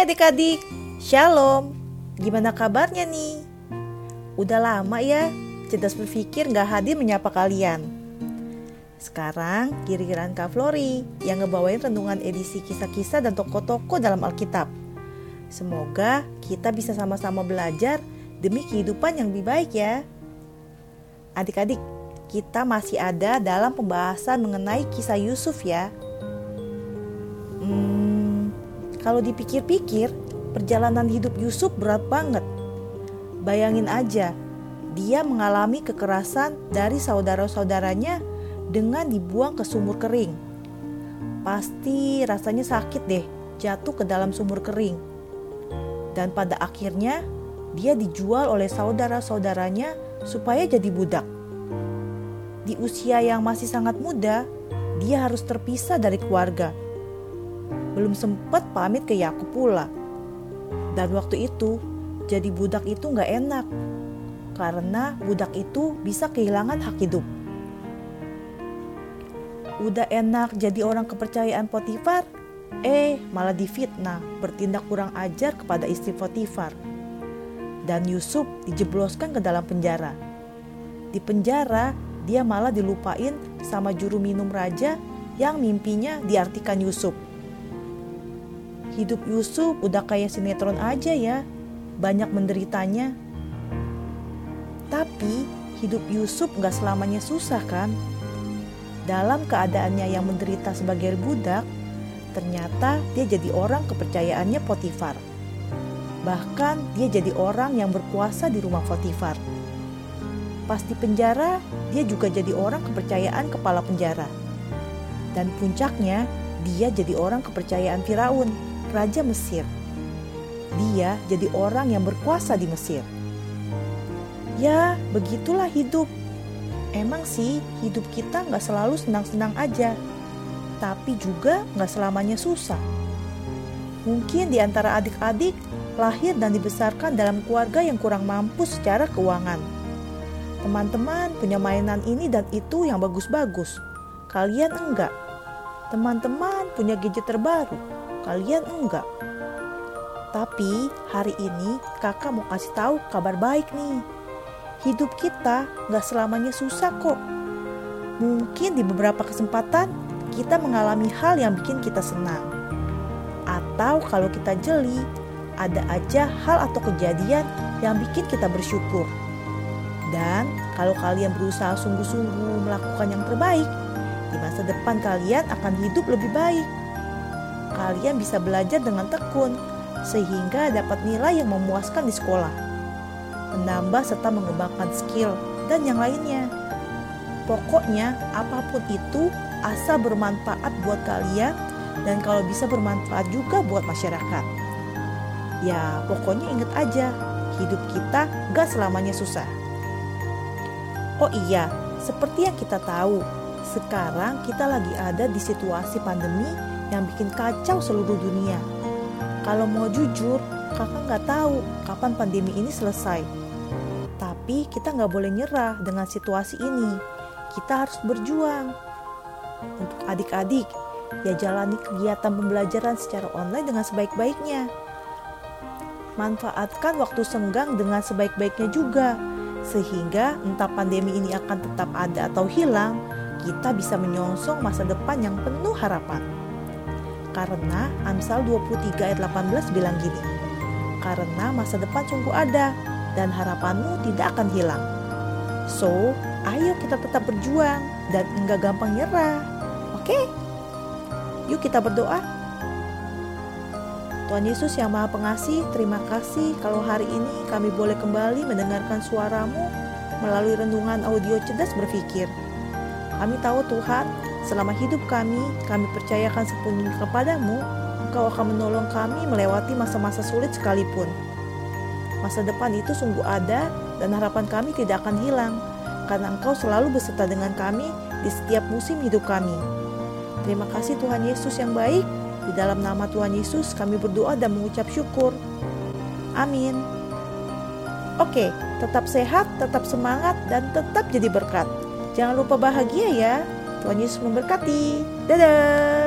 adik-adik, Shalom. Gimana kabarnya nih? Udah lama ya, cerdas berpikir gak hadir menyapa kalian. Sekarang kira-kiraan Kak Flori yang ngebawain renungan edisi kisah-kisah dan toko-toko dalam Alkitab. Semoga kita bisa sama-sama belajar demi kehidupan yang lebih baik ya. Adik-adik, kita masih ada dalam pembahasan mengenai kisah Yusuf ya. Kalau dipikir-pikir, perjalanan hidup Yusuf berat banget. Bayangin aja, dia mengalami kekerasan dari saudara-saudaranya dengan dibuang ke sumur kering. Pasti rasanya sakit deh jatuh ke dalam sumur kering. Dan pada akhirnya dia dijual oleh saudara-saudaranya supaya jadi budak. Di usia yang masih sangat muda, dia harus terpisah dari keluarga belum sempat pamit ke Yakub pula. Dan waktu itu, jadi budak itu nggak enak, karena budak itu bisa kehilangan hak hidup. Udah enak jadi orang kepercayaan Potifar, eh malah difitnah bertindak kurang ajar kepada istri Potifar. Dan Yusuf dijebloskan ke dalam penjara. Di penjara, dia malah dilupain sama juru minum raja yang mimpinya diartikan Yusuf. Hidup Yusuf udah kayak sinetron aja ya, banyak menderitanya. Tapi hidup Yusuf gak selamanya susah kan? Dalam keadaannya yang menderita sebagai budak, ternyata dia jadi orang kepercayaannya Potifar. Bahkan dia jadi orang yang berkuasa di rumah Potifar. Pas di penjara, dia juga jadi orang kepercayaan kepala penjara. Dan puncaknya, dia jadi orang kepercayaan Firaun Raja Mesir. Dia jadi orang yang berkuasa di Mesir. Ya, begitulah hidup. Emang sih hidup kita nggak selalu senang-senang aja, tapi juga nggak selamanya susah. Mungkin di antara adik-adik lahir dan dibesarkan dalam keluarga yang kurang mampu secara keuangan. Teman-teman punya mainan ini dan itu yang bagus-bagus. Kalian enggak. Teman-teman punya gadget terbaru kalian enggak. Tapi hari ini kakak mau kasih tahu kabar baik nih. Hidup kita nggak selamanya susah kok. Mungkin di beberapa kesempatan kita mengalami hal yang bikin kita senang. Atau kalau kita jeli, ada aja hal atau kejadian yang bikin kita bersyukur. Dan kalau kalian berusaha sungguh-sungguh melakukan yang terbaik, di masa depan kalian akan hidup lebih baik kalian bisa belajar dengan tekun sehingga dapat nilai yang memuaskan di sekolah, menambah serta mengembangkan skill dan yang lainnya. Pokoknya apa pun itu asal bermanfaat buat kalian dan kalau bisa bermanfaat juga buat masyarakat. Ya pokoknya inget aja, hidup kita gak selamanya susah. Oh iya, seperti yang kita tahu, sekarang kita lagi ada di situasi pandemi yang bikin kacau seluruh dunia. Kalau mau jujur, kakak nggak tahu kapan pandemi ini selesai. Tapi kita nggak boleh nyerah dengan situasi ini. Kita harus berjuang. Untuk adik-adik, ya jalani kegiatan pembelajaran secara online dengan sebaik-baiknya. Manfaatkan waktu senggang dengan sebaik-baiknya juga, sehingga entah pandemi ini akan tetap ada atau hilang, kita bisa menyongsong masa depan yang penuh harapan. Karena Amsal 23 ayat 18 bilang gini, Karena masa depan sungguh ada dan harapanmu tidak akan hilang. So, ayo kita tetap berjuang dan enggak gampang nyerah. Oke? Yuk kita berdoa. Tuhan Yesus yang Maha Pengasih, terima kasih kalau hari ini kami boleh kembali mendengarkan suaramu melalui renungan audio cerdas berpikir. Kami tahu Tuhan, Selama hidup kami, kami percayakan sepenuhnya kepadamu, Engkau akan menolong kami melewati masa-masa sulit sekalipun. Masa depan itu sungguh ada dan harapan kami tidak akan hilang, karena Engkau selalu beserta dengan kami di setiap musim hidup kami. Terima kasih Tuhan Yesus yang baik, di dalam nama Tuhan Yesus kami berdoa dan mengucap syukur. Amin. Oke, tetap sehat, tetap semangat, dan tetap jadi berkat. Jangan lupa bahagia ya. Tuhan Yesus memberkati. Dadah.